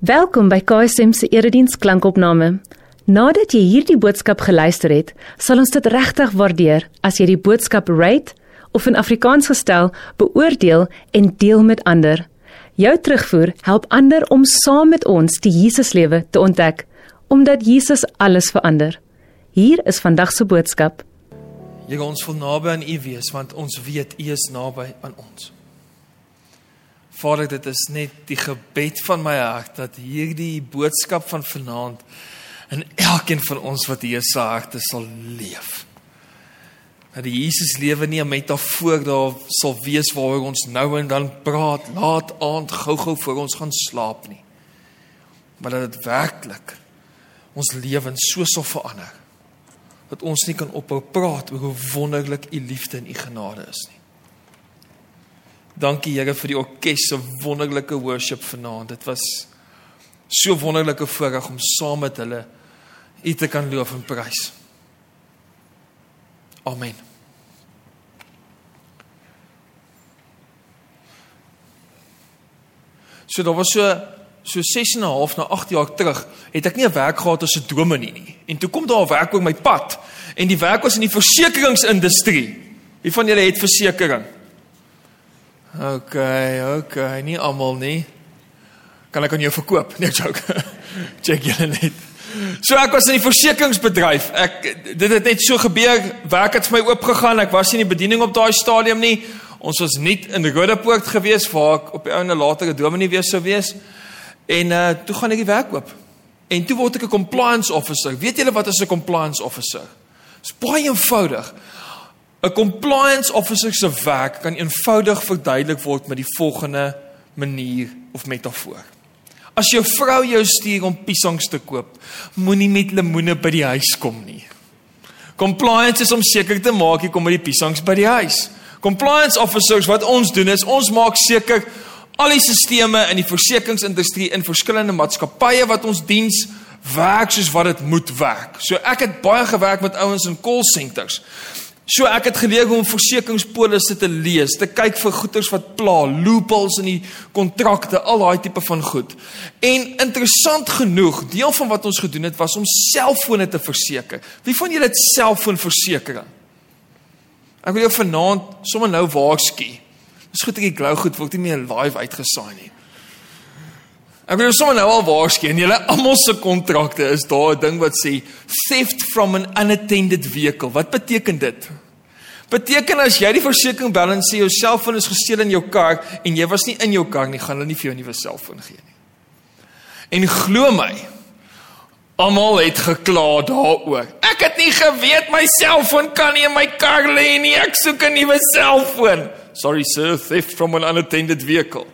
Welkom by KSM se erediens klankopname. Nadat jy hierdie boodskap geluister het, sal ons dit regtig waardeer as jy die boodskap rate of in Afrikaans gestel beoordeel en deel met ander. Jou terugvoer help ander om saam met ons die Jesuslewe te ontdek, omdat Jesus alles verander. Hier is vandag se boodskap. Here ons wil naby aan U wees want ons weet U is naby aan ons. Vader, dit is net die gebed van my hart dat hierdie boodskap van vanaand in elkeen van ons wat hier se harte sal leef. Dat die Jesus lewe nie 'n metafoor daar sal wees waaroor ons nou en dan praat, laat aand gou-gou voor ons gaan slaap nie. Maar dat dit werklik ons lewens so sal verander dat ons nie kan ophou praat oor hoe wonderlik u liefde en u genade is nie. Dankie Here vir die orkes se wonderlike worship vanaand. Dit was so wonderlike voorreg om saam met hulle U te kan loof en prys. Amen. So daar was so so 6 en 'n half na 8 jaar terug het ek nie 'n werk gehad as 'n dominee nie. En toe kom daar 'n werk oor my pad en die werk was in die versekeringsindustrie. Wie van julle het versekerings? OK, OK, nie almal nie. Kan ek aan jou verkoop? Nee, joke. Check julle net. So ek was in die versekeringsbedryf. Ek dit het net so gebeur. Werk het vir my oopgegaan. Ek was nie in die bediening op daai stadium nie. Ons was nie in Rodepoort gewees waar ek op die ouene later 'n dominee wees sou wees. En uh toe gaan ek die werk oop. En toe word ek 'n compliance officer. Weet julle wat is 'n compliance officer? Dit is baie eenvoudig. 'n Compliance officer se werk kan eenvoudig verduidelik word met die volgende manier of metafoor. As jou vrou jou stuur om piesangs te koop, moenie met lemoene by die huis kom nie. Compliance is om seker te maak jy kom met die piesangs by die huis. Compliance officers wat ons doen is ons maak seker al die sisteme in die versekeringsindustrie in verskillende maatskappye wat ons diens werk soos wat dit moet werk. So ek het baie gewerk met ouens in call centers. So ek het geleer hoe om versekeringspolisse te lees, te kyk vir goederes wat pla, loopholes in die kontrakte, al daai tipe van goed. En interessant genoeg, deel van wat ons gedoen het was om selfone te verseker. Wie van julle het selfoonversekering? Ek wil jou vanaand sommer nou waarsku. Dis goed ek die glou goed word nie meer live uitgesaai nie. Ek wil sommer nou al waarsku julle almal se kontrakte is daar 'n ding wat sê theft from an unattended vehicle. Wat beteken dit? Beteken as jy die versekerings bel en sê jou selfoon is gesteel in jou kar en jy was nie in jou kar nie, gaan hulle nie vir jou 'n nuwe selfoon gee nie. En glo my, almal het gekla daaroor. Ek het nie geweet my selfoon kan nie in my kar lê nie. Ek soek 'n nuwe selfoon. Sorry sir, theft from an unattended vehicle.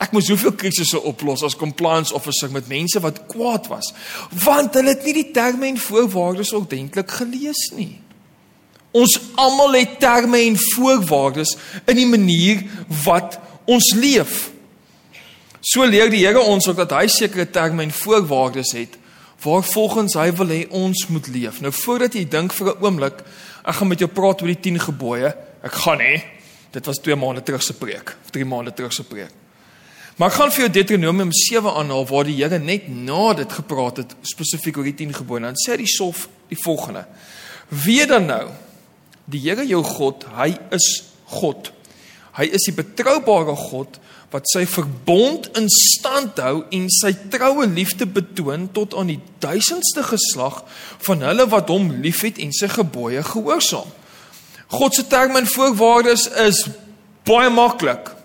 Ek moes soveel krisisse oplos as compliance officer met mense wat kwaad was, want hulle het nie die terme en voorwaardes ordentlik gelees nie. Ons almal het terme en voorwaardes in die manier wat ons leef. So leer die Here ons ook dat hy sekere terme en voorwaardes het waar volgens hy wil hê ons moet leef. Nou voordat jy dink vir 'n oomblik, ek gaan met jou praat oor die 10 gebooie. Ek gaan hè. Dit was 2 maande terug se preek, of 3 maande terug se preek. Maar ek gaan vir jou Deuteronomium 7 aanhaal waar die Here net na dit gepraat het spesifiek oor die 10 gebooie. Dan sê hy sof die volgende: Wie dan nou? Die Here jou God, hy is God. Hy is die betroubare God wat sy verbond in stand hou en sy troue liefde betoon tot aan die duisendste geslag van hulle wat hom liefhet en sy gebooie gehoorsaam. God se terme en voorwaardes is baie maklik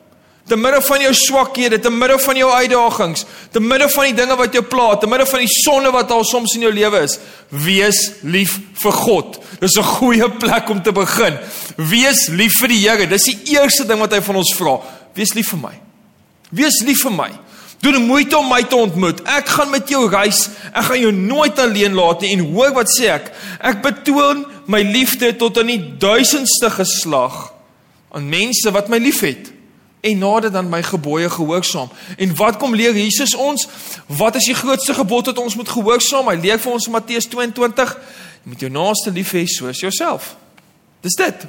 te midde van jou swakhede, te midde van jou uitdagings, te midde van die dinge wat jou pla, te midde van die sonde wat al soms in jou lewe is, wees lief vir God. Dis 'n goeie plek om te begin. Wees lief vir die Here. Dis die eerste ding wat hy van ons vra. Wees lief vir my. Wees lief vir my. Doen moeite om my te ontmoet. Ek gaan met jou reis. Ek gaan jou nooit alleen laat nie. En hoor wat sê ek? Ek betoon my liefde tot aan die duisendste geslag aan mense wat my liefhet en nader dan my gebooie gehoorsaam. En wat kom leer Jesus ons? Wat is die grootste gebod wat ons moet gehoorsaam? Hy leer vir ons in Matteus 22: Jy moet jou naaste lief hê soos jouself. Dis dit.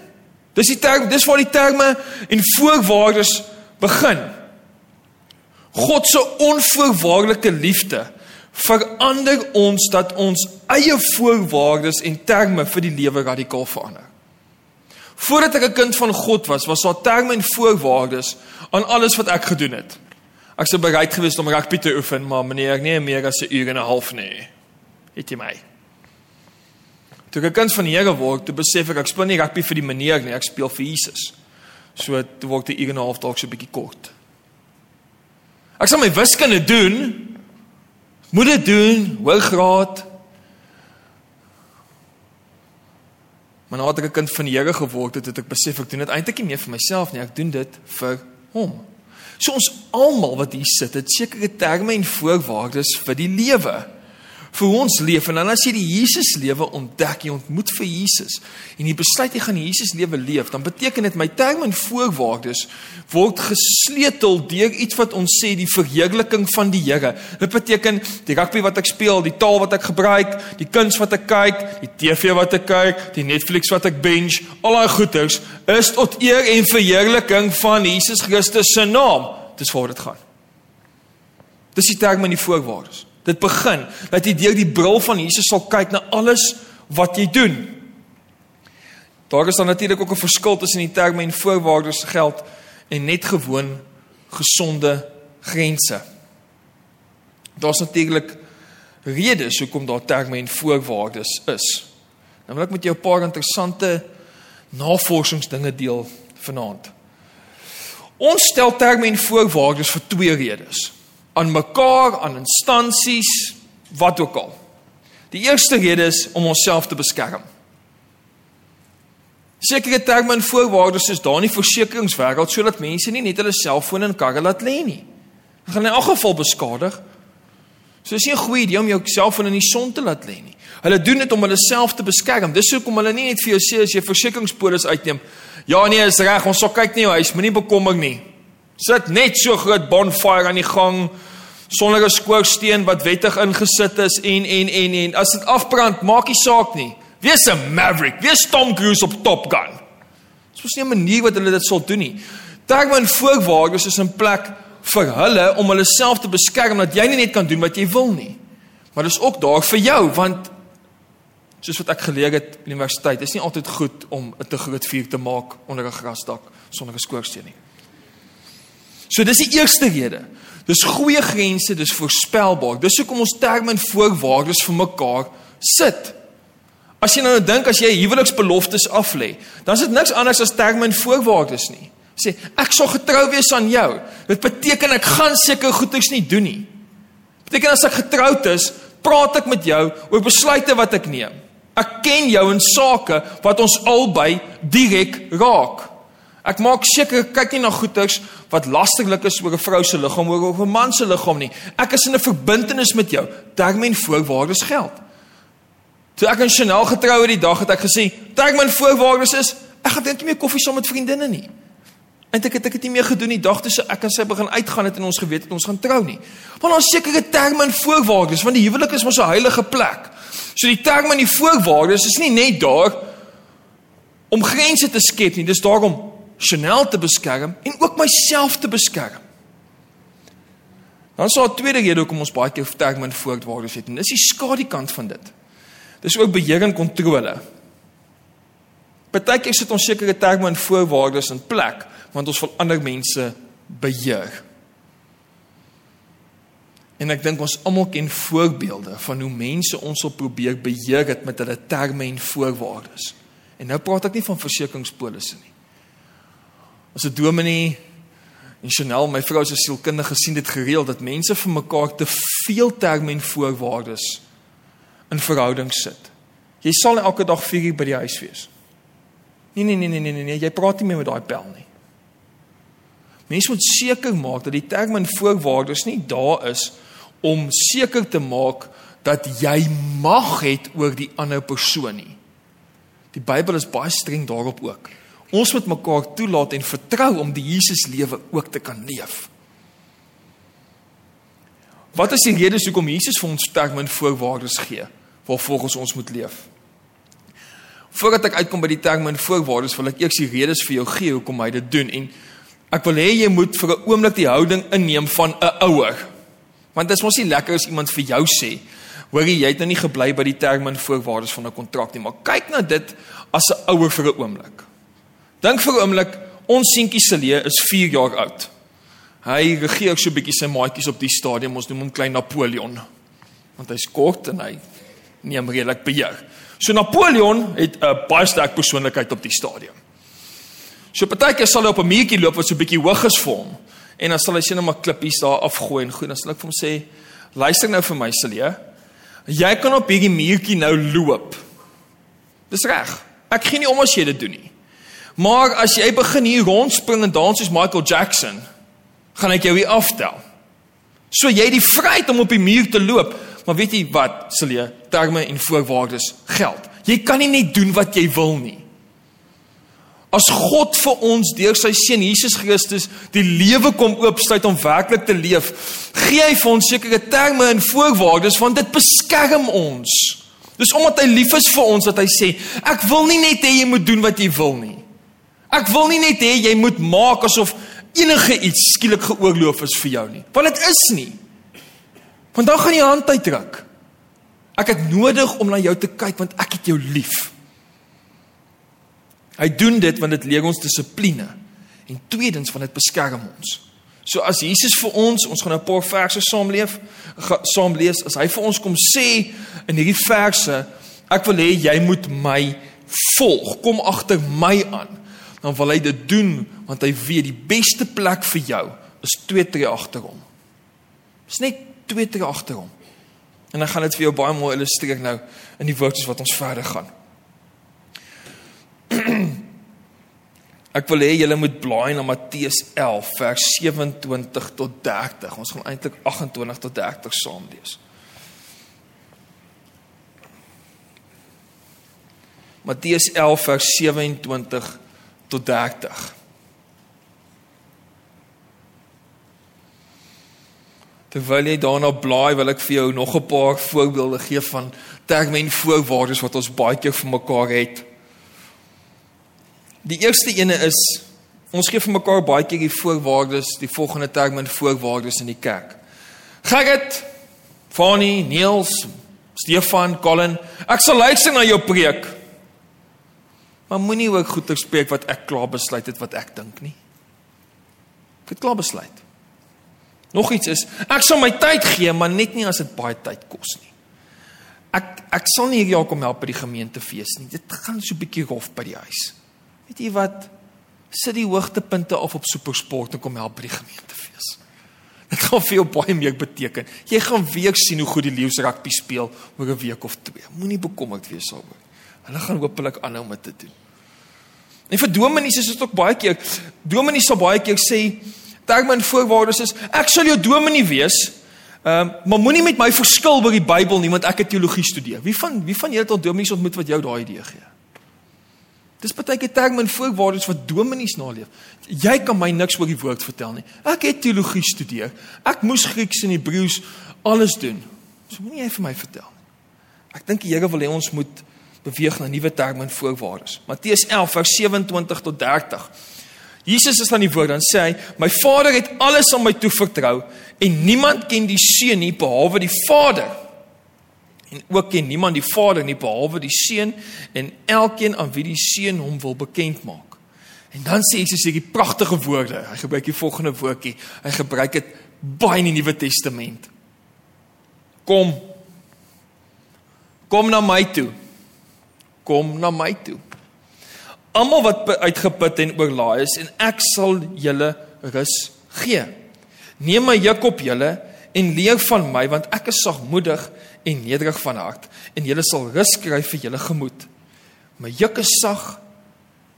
Dis die term, dis waar die terme en voorwaardes begin. God se onvoorwaardelike liefde verander ons dat ons eie voorwaardes en terme vir die lewe radikaal verander. Voordat ek 'n kind van God was, was daar terme en voorwaardes aan alles wat ek gedoen het. Ek sou bereid gewees om rugby te oefen, maar meneer, nee meer as 'n uur en 'n half nie. Het jy my? Toe ek 'n kind van die Here word, toe besef ek ek speel nie rugby vir die meneer nie, ek speel vir Jesus. So toe word die uur en 'n half dalk so 'n bietjie kort. Ek sal my wiskunde doen. Moet dit doen, hoë graad. Maar nadat ek 'n kind van die Here geword het, het ek besef ek doen dit eintlik nie meer vir myself nie, ek doen dit vir hom. So ons almal wat hier sit, het sekere terme en voorwaardes vir die lewe vir ons leef en dan as jy die Jesus lewe ontdek, jy ontmoet vir Jesus en jy besluit jy gaan die Jesus lewe leef, dan beteken dit my terme en voorwaardes word gesleutel deur iets wat ons sê die verheerliking van die Here. Dit beteken die rugby wat ek speel, die taal wat ek gebruik, die kuns wat ek kyk, die TV wat ek kyk, die Netflix wat ek binge, al daai goeders is tot eer en verheerliking van Jesus Christus se naam. Dis waar dit gaan. Dis die terme en die voorwaardes. Dit begin dat jy deur die bril van Jesus sal kyk na alles wat jy doen. Daar is dan natuurlik ook 'n verskil tussen die terme en voorwaardes geld en net gewoon gesonde grense. Daar's natuurlik redes hoekom daar terme en voorwaardes is. Nou wil ek met jou 'n paar interessante navorsingsdinge deel vanaand. Ons stel terme en voorwaardes vir twee redes aan mekaar, aan instansies, wat ook al. Die eerste rede is om onsself te beskerm. Sekere terme en voorwaardes is daar in die versekeringswêreld sodat mense nie net hulle selfone en karre laat lê nie. Dit gaan in elk geval beskadig. So is nie 'n goeie idee om jou selfoon in die son te laat lê nie. Hulle doen dit om hulle self te beskerm. Dis hoekom hulle nie net vir jou sê as jy versekeringspolis uitneem, ja nee, is reg, ons sal kyk nie jou huis, moenie bekommer nie. Sit net so groot bonfire aan die gang sonder 'n skoorsteen wat wettig ingesit is en en en en as dit afbrand, maak nie saak nie. Wees 'n maverick, wees Tom Cruise op Top Gun. Dit is nie 'n manier wat hulle dit sal doen nie. Terwyl voorwaardes is 'n plek vir hulle om hulle self te beskerm dat jy nie net kan doen wat jy wil nie. Maar dis ook daar vir jou want soos wat ek geleer het by universiteit, is nie altyd goed om 'n te groot vuur te maak onder 'n grasdak sonder 'n skoorsteen nie. So dis die eerste rede. Dis goeie grense, dis voorspelbaar. Dis hoekom ons terme en voorwaardes vir mekaar sit. As jy nou dink as jy huweliksbeloftes aflê, dan is dit niks anders as terme en voorwaardes nie. Sê ek sal getrou wees aan jou. Dit beteken ek gaan seker goeders nie doen nie. Beteken as ek getroud is, praat ek met jou oor besluite wat ek neem. Ek ken jou in sake wat ons albei direk raak. Ek maak seker kyk nie na goeters wat lasterlik is oor 'n vrou se liggaam oor 'n man se liggaam nie. Ek is in 'n verbintenis met jou. Terme en voorwaardes geld. Toe ek in Chanel getrou het die dag het ek gesê, terme en voorwaardes is ek gaan net nie meer koffie saam met vriendinne nie. Eintlik het ek dit nie meer gedoen die dag toe ek en sy begin uitgaan het en ons geweet het ons gaan trou nie. Want ons sekere terme en voorwaardes want die huwelik is mos 'n heilige plek. So die terme en die voorwaardes is nie net daar om grense te skep nie, dis daarom Chanel te beskerm en ook myself te beskerm. Dan sou 'n tweede rede hoekom ons baie keer vertel min voorwaardes het en dis die skadukant van dit. Dis ook beheer en kontrole. Partykeer sit ons sekere terme en voorwaardes in plek want ons wil ander mense beheer. En ek dink ons almal ken voorbeelde van hoe mense ons wil probeer beheer het met hulle terme en voorwaardes. En nou praat ek nie van versekeringspolisse nie. As 'n dominee en Chanel, my vrou se sielkundige gesien dit gereeld dat mense vir mekaar te veel terme en voorwaardes in verhouding sit. Jy sal elke dag 4 uur by die huis wees. Nee nee nee nee nee nee, jy praat nie meer met daai pel nie. Mense moet seker maak dat die terme en voorwaardes nie daar is om seker te maak dat jy mag het oor die ander persoon nie. Die Bybel is baie streng daarop ook. Ons moet mekaar toelaat en vertrou om die Jesus lewe ook te kan leef. Wat is die rede hoekom Jesus vir ons sterk min voorwaardes gee waarvolgens ons moet leef? Voordat ek uitkom by die term min voorwaardes, wil ek eers die redes vir jou gee hoekom hy dit doen en Ek wil hê jy moet vir 'n oomblik die houding inneem van 'n ouer. Want dit is mos nie lekker as iemand vir jou sê, hoorie jy het nou nie gebly by die terme en voorwaardes van 'n kontrak nie, maar kyk na dit as 'n ouer vir 'n oomblik. Dink vir 'n oomblik, ons seentjie Celie is 4 jaar oud. Hy regeer so 'n bietjie sy maatjies op die stadium, ons noem hom klein Napoleon. Want hy's kort en hy neem redelik beheer. So Napoleon het 'n baie sterk persoonlikheid op die stadium. So partykeer sal hy op 'n muurtjie loop wat so 'n bietjie hoog is vir hom en dan sal hy sien hom 'n klippies daar afgooi en goed, dan sal ek vir hom sê, "Luister nou vir my, Celie. Jy kan op hierdie muurtjie nou loop. Dis reg. Ek gee nie om as jy dit doen nie. Maar as jy begin hier rondspring en dans soos Michael Jackson, gaan ek jou hier aftel. So jy het die vryheid om op die muur te loop, maar weet jy wat, Celie, terme en voorwaardes geld. Jy kan nie net doen wat jy wil nie. As God vir ons deur sy seun Jesus Christus die lewe kom oopsluit om werklik te leef, gee hy vir ons sekere terme en voorwaardes want dit beskerm ons. Dis omdat hy lief is vir ons dat hy sê, ek wil nie net hê jy moet doen wat jy wil nie. Ek wil nie net hê jy moet maak asof enige iets skielik geoorloof is vir jou nie. Want dit is nie. Want dan gaan jy hand uitdruk. Ek het nodig om na jou te kyk want ek het jou lief. Hy doen dit want dit leer ons dissipline en tweedens want dit beskerm ons. So as Jesus vir ons, ons gaan nou 'n paar verse saamleef, saam lees, as hy vir ons kom sê in hierdie verse, ek wil hê jy moet my volg, kom agter my aan, dan wil hy dit doen want hy weet die beste plek vir jou is twee tree agter hom. Dis net twee tree agter hom. En dan gaan dit vir jou baie mooi illustreer nou in die woordjies wat ons verder gaan. Ek wil hê julle moet blaai na Matteus 11 vers 27 tot 30. Ons gaan eintlik 28 tot 30 saam lees. Matteus 11 vers 27 tot 30. Terwyl jy daarna blaai, wil ek vir jou nog 'n paar voorbeelde gee van terme en voorwaardes wat ons baie keer vir mekaar het. Die eerste ene is ons gee vir mekaar baie keer die voorwaardes, die volgende terme en voorwaardes in die kerk. Gerrit, Fanny, Niels, Stefan, Colin, ek sal luister na jou preek. Maar moenie ook goeie spreek wat ek klaar besluit het wat ek dink nie. Ek het klaar besluit. Nog iets is, ek sal my tyd gee, maar net nie as dit baie tyd kos nie. Ek ek sal nie hierdie jaar kom help by die gemeentefees nie. Dit gaan so 'n bietjie rof by die huis. Weet jy wat? Sit die hoogtepunte af op supersport en kom help by die gemeentefees. Dit gaan vir jou baie meer beteken. Jy gaan weer sien hoe goed die leeu's rugby speel oor 'n week of twee. Moenie bekommerd wees daaroor. Hulle gaan hopelik aanhou om dit doen. En vir dominees is dit ook baie keer dominees sal baie keer sê terme en voorwaardes is ek sal jou dominee wees. Ehm um, maar moenie met my verskil oor die Bybel nie want ek het teologie studeer. Wie van wie van julle het al dominees ontmoet wat jou daai idee gee? Dis baie keer terme en voorwaardes wat dominees naleef. Jy kan my niks oor die woord vertel nie. Ek het teologie studeer. Ek moes Grieks en Hebreëus alles doen. So moenie jy vir my vertel nie. Ek dink die Here wil hê ons moet beweeg na nuwe terme en voorwaardes. Matteus 11 vers 27 tot 30. Jesus is aan die woord dan sê hy: "My Vader het alles aan my toevertrou en niemand ken die Seun nie behalwe die Vader." en ook ken niemand die Vader nie behalwe die Seun en elkeen aan wie die Seun hom wil bekend maak. En dan sê Jesus hierdie pragtige woorde. Hy gebruik die volgende woordjie. Hy gebruik dit baie in die Nuwe Testament. Kom. Kom na my toe. Kom na my toe. Almal wat uitgeput en oorlaai is en ek sal julle rus gee. Neem my juk op julle en leer van my want ek is sagmoedig en nederig van hart en julle sal rus kry vir julle gemoed. My juk is sag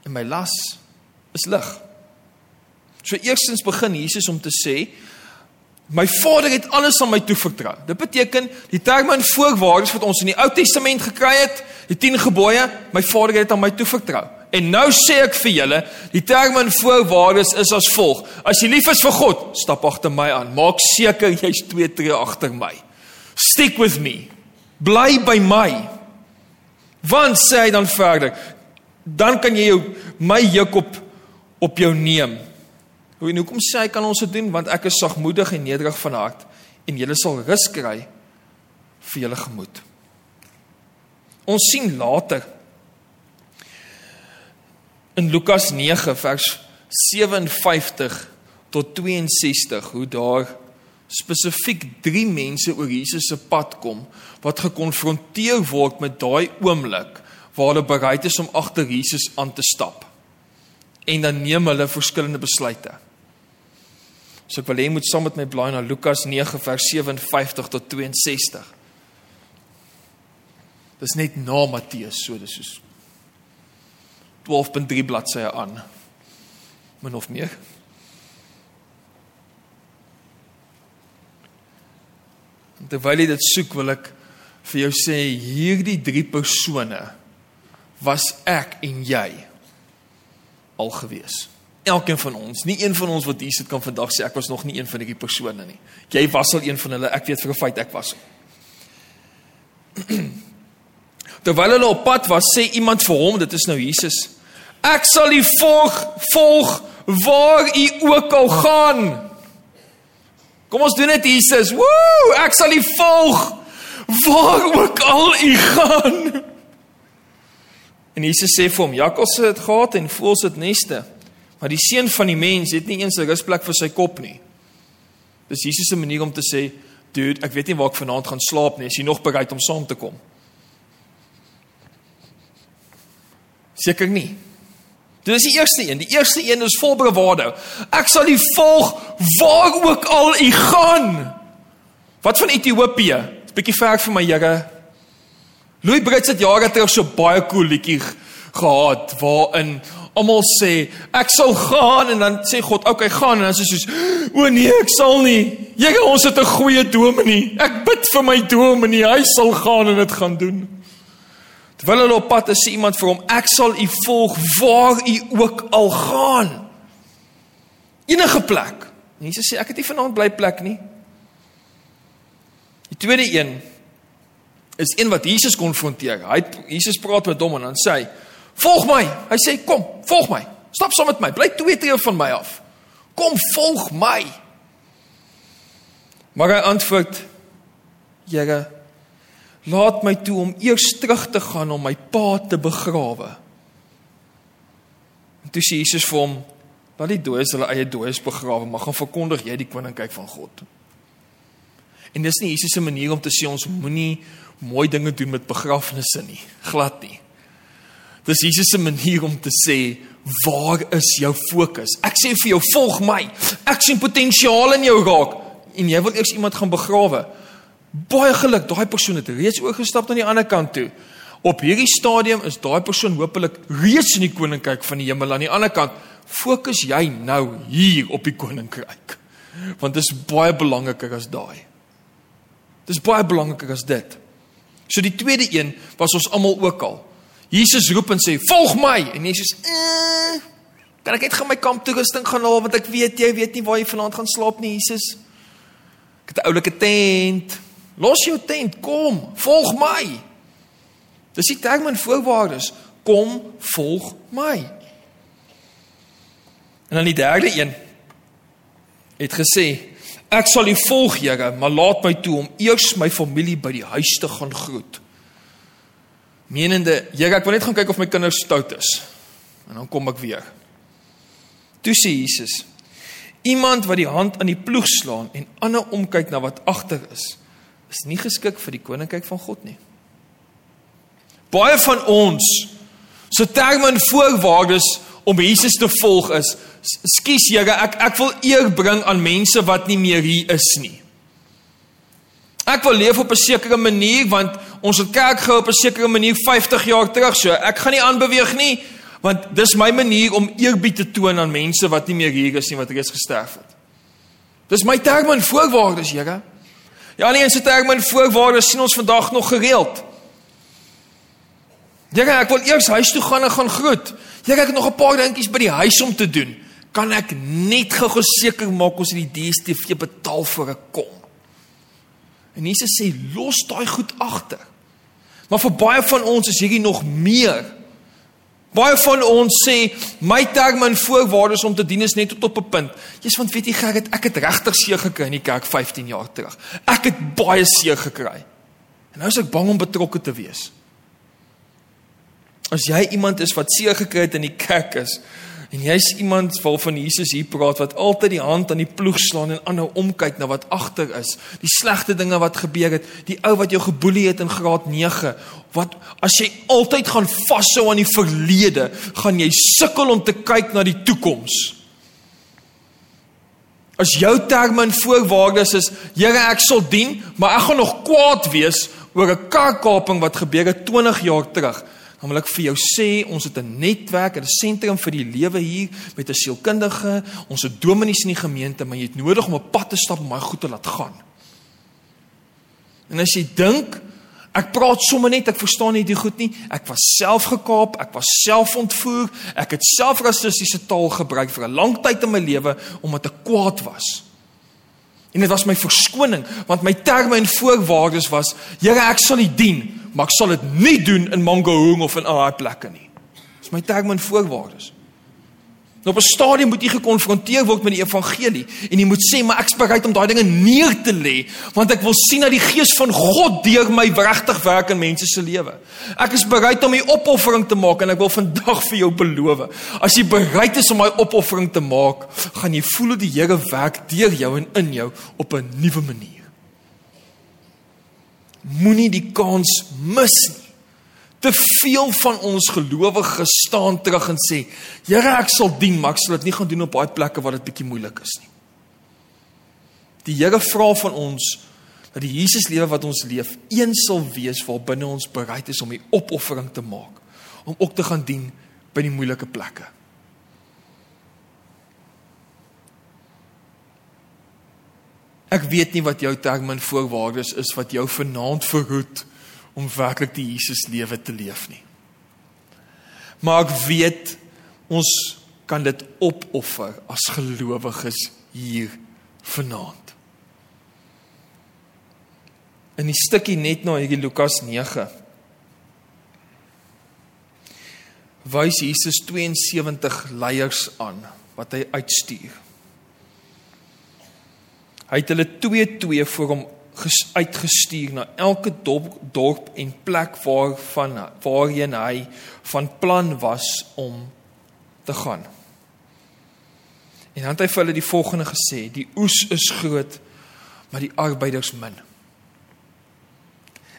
en my las is lig. So eerstens begin Jesus om te sê my Vader het alles aan my toevertrou. Dit beteken die terme en voorwaardes wat ons in die Ou Testament gekry het, die 10 gebooie, my Vader het aan my toevertrou. En nou sê ek vir julle, die terme en voorwaardes is as volg: As jy lief is vir God, stap agter my aan. Maak seker jy's twee tree agter my. Stick with me. Bly by my. Want sê hy dan verder, dan kan jy jou my juk op op jou neem en hoekom sê hy kan ons dit doen? Want ek is sagmoedig en nederig van hart en julle sal rus kry vir julle gemoed. Ons sien later in Lukas 9 vers 57 tot 62 hoe daar spesifiek 3 mense oor Jesus se pad kom wat gekonfronteer word met daai oomblik waar hulle bereid is om agter Jesus aan te stap. En dan neem hulle verskillende besluite. So ek wil hê jy moet saam met my blaai na Lukas 9 vers 57 tot 62. Dis net na Matteus, so dis soos 12.3 bladsye aan. Min of meer. Terwyl jy dit soek, wil ek vir jou sê hierdie drie persone was ek en jy al gewees elkeen van ons. Nie een van ons wat hier sit kan vandag sê ek was nog nie een van hierdie persone nie. Jy was al een van hulle. Ek weet vir 'n feit ek was. Terwyl hulle op pad was, sê iemand vir hom, dit is nou Jesus. Ek sal u volg, volg waar u ook al gaan. Kom ons doen dit Jesus. Woe, ek sal u volg waar ook al u gaan. En Jesus sê vir hom: "Jakkals het gehad en voëls het neste, Maar die seun van die mens het nie eens 'n rusplek vir sy kop nie. Dis Jesus se manier om te sê, dude, ek weet nie waar ek vanaand gaan slaap nie. Is jy nog bereid om saam te kom? Seker nie. Dit is die eerste een. Die eerste een is vol bravado. Ek sal u volg waar ook al u gaan. Wat van Ethiopië? 'n Bietjie ver vir my, Here. Louis Brits het jare terug so baie cool liedjie gehad waarin almal sê ek sal gaan en dan sê God okay gaan en dan dit soos o nee ek sal nie. Here ons het 'n goeie dominee. Ek bid vir my dominee. Hy sal gaan en dit gaan doen. Terwyl hulle op pad is sê iemand vir hom ek sal u volg waar u ook al gaan. Enige plek. Jesus sê ek het nie vanaand bly plek nie. Die tweede een is een wat Jesus konfronteer. Hy Jesus praat met hom en dan sê hy Volg my. Hy sê kom, volg my. Stap saam met my. Bly twee tree van my af. Kom, volg my. Maar hy antwoord: Here, laat my toe om eers terug te gaan om my pa te begrawe. En toe sê Jesus vir hom: "Laat die dooies hulle eie dooies begrawe, maar gaan verkondig jy die koninkryk van God." En dis nie Jesus se manier om te sê ons moenie mooi dinge doen met begrafnisse nie. Glad nie. Dis Jesus se manier om te sê, waar is jou fokus? Ek sê vir jou, volg my. Ek sien potensiaal in jou raak en jy wil eers iemand gaan begrawe. Baie geluk, daai persoon het reeds oorgestap na die ander kant toe. Op hierdie stadium is daai persoon hopelik reeds in die koninkryk van die hemel aan die ander kant. Fokus jy nou hier op die koninkryk. Want dit is baie belangriker as daai. Dit is baie belangriker as dit. So die tweede een was ons almal ook al. Jesus roep en sê: "Volg my." En Jesus: eh, "Kan ek net gaan my kamp toerusting gaan haal want ek weet jy weet nie waar jy vanaand gaan slaap nie, Jesus." Ek het 'n oulike tent. Los jou tent, kom, volg my. Dis die term en voorwaardes. Kom, volg my. En dan die derde een het gesê: "Ek sal u volg, Here, maar laat my toe om eers my familie by die huis te gaan groet." Menende, Here, ek wil net gaan kyk of my kinders stout is. En dan kom ek weer. Toe sê Jesus: Iemand wat die hand aan die ploeg slaan en ander omkyk na wat agter is, is nie geskik vir die koninkryk van God nie. Baie van ons se so terme en voorwaardes om Jesus te volg is: Skus Here, ek ek wil eer bring aan mense wat nie meer hier is nie. Ek wil leef op 'n sekere manier want ons het kerk gehou op 'n sekere manier 50 jaar terug. So ek gaan nie aanbeweeg nie want dis my manier om eerbied te toon aan mense wat nie meer hier is nie wat reeds gesterf het. Dis my terme en voorwaardes, Here. Ja, nie eens se terme en voorwaardes sien ons vandag nog gereeld. Here, ek wil eers huis toe gaan en gaan groet. Here, ek het nog 'n paar dingetjies by die huis om te doen. Kan ek net gou seker maak ons het die DStv betaal vir 'n kom? En Jesus sê los daai goed agter. Maar vir baie van ons is hierdie nog meer Baie van ons sê my terme en voorwaardes om te dien is net tot op 'n punt. Jy's want weet jy Gerrit, ek het regtig seer gekry in die kerk 15 jaar terug. Ek het baie seer gekry. En nou is ek bang om betrokke te wees. As jy iemand is wat seer gekry het in die kerk is, En jy's iemand waarvan Jesus hier praat wat altyd die hand aan die ploeg slaan en aanhou omkyk na wat agter is. Die slegte dinge wat gebeur het, die ou wat jou geboelie het in graad 9. Wat as jy altyd gaan vashou aan die verlede, gaan jy sukkel om te kyk na die toekoms. As jou terme en voorwaardes is, Here, ek sal dien, maar ek gaan nog kwaad wees oor 'n karkaping wat gebeur het 20 jaar terug dan wil ek vir jou sê ons het 'n netwerk, 'n sentrum vir die lewe hier met 'n sielkundige, ons het dominees in die gemeente, maar jy het nodig om 'n pad te stap om my goed te laat gaan. En as jy dink ek praat sommer net, ek verstaan nie die goed nie, ek was self gekaap, ek was self ontvoer, ek het self rassistiese taal gebruik vir 'n lang tyd in my lewe omdat ek kwaad was. En dit was my verskoning want my terme en voorwaardes was: Here, ek sal U dien maar ek sal dit nie doen in Mangaung of in ander plekke nie. Dis my en voorwaardes. Nou op 'n stadium moet jy gekonfronteer word met die evangelie en jy moet sê maar ek's bereid om daai dinge neer te lê want ek wil sien dat die gees van God deur my regtig werk in mense se lewe. Ek is bereid om 'n opoffering te maak en ek wil vandag vir jou beloof. As jy bereid is om daai opoffering te maak, gaan jy voel hoe die Here werk deur jou en in jou op 'n nuwe manier moenie die kans mis nie. Te veel van ons gelowiges staan terug en sê, "Here, ek sal dien, maar ek sal dit nie gaan doen op baie plekke waar dit bietjie moeilik is nie." Die Here vra van ons dat die Jesus lewe wat ons leef, een sal wees waar binne ons bereid is om 'n opoffering te maak, om ook te gaan dien by die moeilike plekke. Ek weet nie wat jou terme en voorwaardes is wat jou vanaand verhoed om werklik die Jesus lewe te leef nie. Maar ek weet ons kan dit opoffer as gelowiges hier vanaand. In die stukkie net na hierdie Lukas 9 wys Jesus 72 leiers aan wat hy uitstuur. Hy het hulle twee twee voor hom uitgestuur na elke dorp, dorp en plek waarvan waarheen hy van plan was om te gaan. En dan het hy vir hulle die volgende gesê: Die oes is groot, maar die arbeiders min.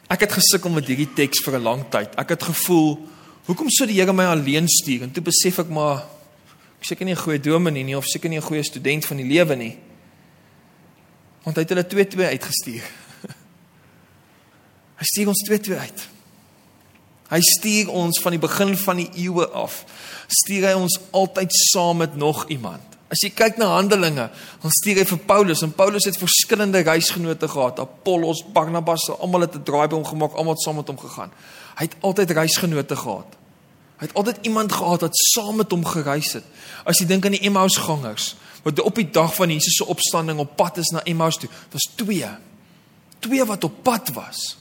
Ek het gesukkel met hierdie teks vir 'n lang tyd. Ek het gevoel, hoekom sou die Here my alleen stuur? En toe besef ek maar ek seker nie 'n goeie dominee nie of seker nie 'n goeie student van die lewe nie want hy het hulle 2-2 uitgestuur. Hy stuur ons 2-2 uit. Hy stuur ons van die begin van die eeue af. Stuur hy ons altyd saam met nog iemand. As jy kyk na Handelinge, dan stuur hy vir Paulus en Paulus het verskillende reisgenote gehad, Apollos, Barnabas, almal het 'n draai by hom gemaak, almal het saam met hom gegaan. Hy het altyd reisgenote gehad. Hy het altyd iemand gehad wat saam met hom gereis het. As jy dink aan die Emmausgangers, wat op die dag van Jesus se opstanding op pad is na Emmaus toe. Dit was twee. Twee wat op pad was.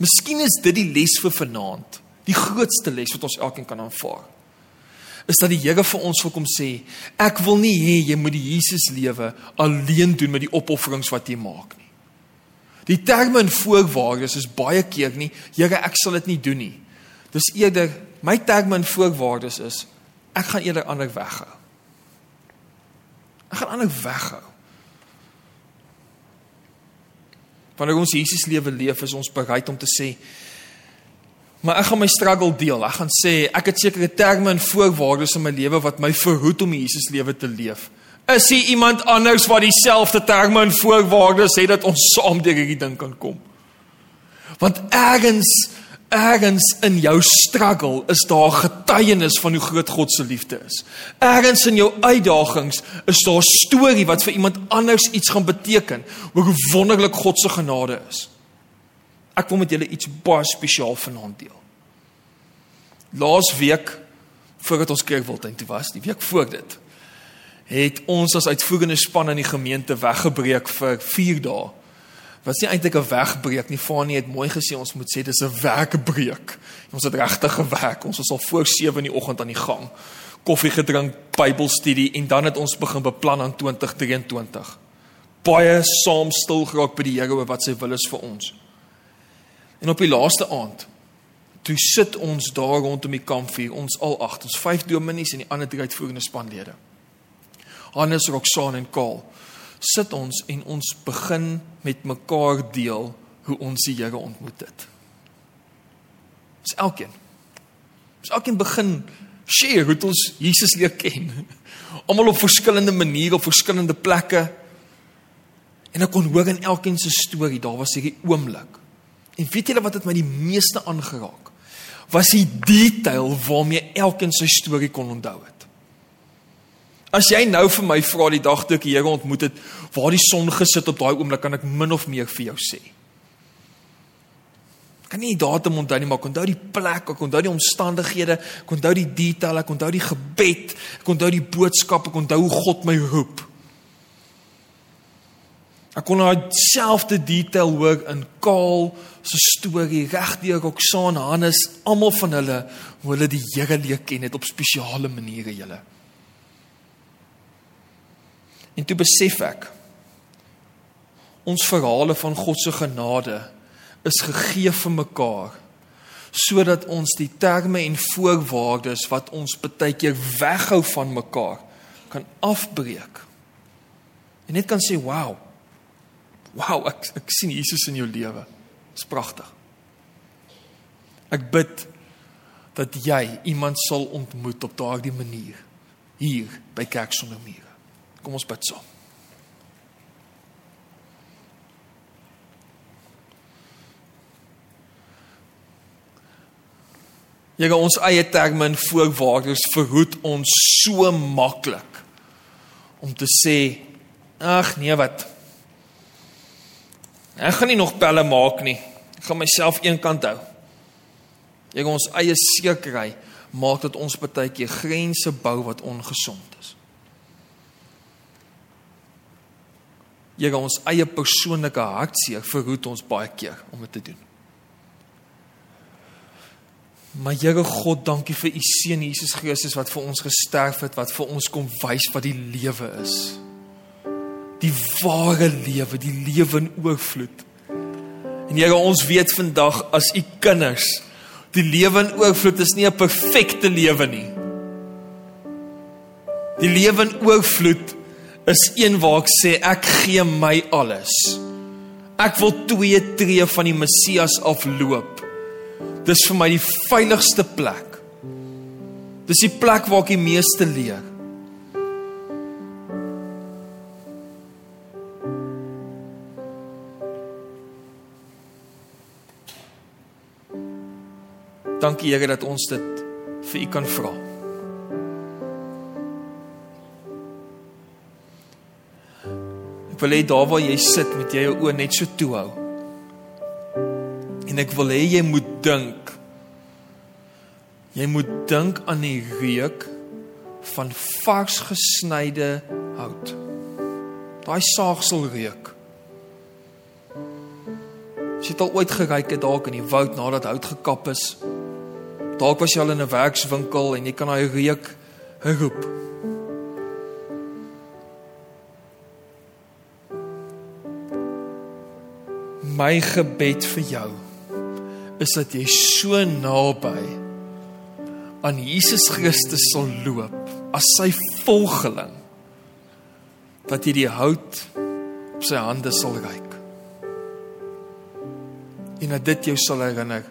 Miskien is dit die les vir vanaand. Die grootste les wat ons elkeen kan aanvaar. Is dat die Here vir ons wil kom sê, ek wil nie hê jy moet die Jesus lewe alleen doen met die opofferings wat jy maak nie. Die terme en voorwaardes is baie keer nie, Here, ek sal dit nie doen nie. Dis eerder my terme en voorwaardes is ek gaan eerder ander weghou. Ek gaan aanhou weghou. Wanneer ons Jesus lewe leef, is ons bereid om te sê maar ek gaan my struggle deel. Ek gaan sê ek het sekere terme en voorwaardes in my lewe wat my verhoed om Jesus lewe te leef. Is hier iemand anders wat dieselfde terme en voorwaardes het dat ons saam deur hierdie ding kan kom? Want ergens Ergens in jou struggle is daar getuienis van hoe groot God se liefde is. Ergens in jou uitdagings is daar 'n storie wat vir iemand anders iets gaan beteken oor hoe wonderlik God se genade is. Ek wil met julle iets baie spesiaal vanaand deel. Laas week voordat ons kerkwiltuin toe was, die week voor dit, het ons as uitvoerende span in die gemeente weggebreek vir 4 dae Wat is nie eintlik 'n wegbreek nie. Fanie het mooi gesê ons moet sê dis 'n werkbreek. Ons het regtig gewerk. Ons was al voor 7 in die oggend aan die gang. Koffie gedrink, Bybelstudie en dan het ons begin beplan aan 2023. Baie saam stil geraak by die Here oor wat sy wil is vir ons. En op die laaste aand toe sit ons daar rondom die kampvuur, ons al agt, ons vyf dominees en die ander drie uitvoerende spanlede. Hannes, Roxane en Kaal sit ons en ons begin met mekaar deel hoe ons die Here ontmoet het. Dis elkeen. Dis elkeen begin share hoe ons Jesus leer ken. Almal op verskillende maniere op verskillende plekke. En ek kon hoor in elkeen se storie, daar was hierdie oomblik. En weet julle wat het my die meeste aangeraak? Was die detail waarmee elkeen sy storie kon onthou het. As jy nou vir my vra die dag toe ek die Here ontmoet het, waar die son gesit op daai oomblik, kan ek min of meer vir jou sê. Ek kan nie die datum onthou nie, maar ek onthou die plek, ek onthou die omstandighede, ek onthou die detail, ek onthou die gebed, ek onthou die boodskap, ek onthou hoe God my roep. Ek kon daai selfde detail hoor in Kaal se storie regdeur Roxanne Hannes, almal van hulle hoe hulle die Here leer ken het op spesiale maniere julle. En toe besef ek ons verhale van God se genade is gegee vir mekaar sodat ons die terme en voorwaardes wat ons baie keer weghou van mekaar kan afbreek. En net kan sê wow. Wow, ek ek sien Jesus in jou lewe. Dis pragtig. Ek bid dat jy iemand sal ontmoet op daardie manier hier by Kerk sonder mure. Kom ons bid saam. Here ons eie terme en voorwaardes verhoed ons so maklik om te sê ag nee wat? Ek gaan nie nog pelle maak nie. Ek gaan myself eenkant hou. Here ons eie sekerheid maak dat ons baie keer grense bou wat ongesond is Here ons eie persoonlike hartseer verhoed ons baie keer om dit te doen. Maar Here God, dankie vir u seun Jesus Christus wat vir ons gesterf het, wat vir ons kom wys wat die lewe is. Die ware lewe, die lewe in oorvloed. En Here, ons weet vandag as u kinders, die lewe in oorvloed is nie 'n perfekte lewe nie. Die lewe in oorvloed is een waar ek sê ek gee my alles. Ek wil twee tree van die Messias afloop. Dis vir my die veiligste plek. Dis die plek waar ek die meeste leer. Dankie Here dat ons dit vir U kan vra. Wil hê daar waar jy sit met jy jou oë net so toe hou. En ek wil hê jy moet dink. Jy moet dink aan die reuk van vars gesnyde hout. Daai saagsel reuk. Jy het al ooit geryk het dalk in die woud nadat hout gekap is. Dalk was jy al in 'n werkswinkel en jy kan daai reuk roep. My gebed vir jou is dat jy so naby aan Jesus Christus sal loop as sy volgeling dat jy die hout op sy hande sal reik en dat dit jou sal herinner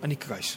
aan die kruis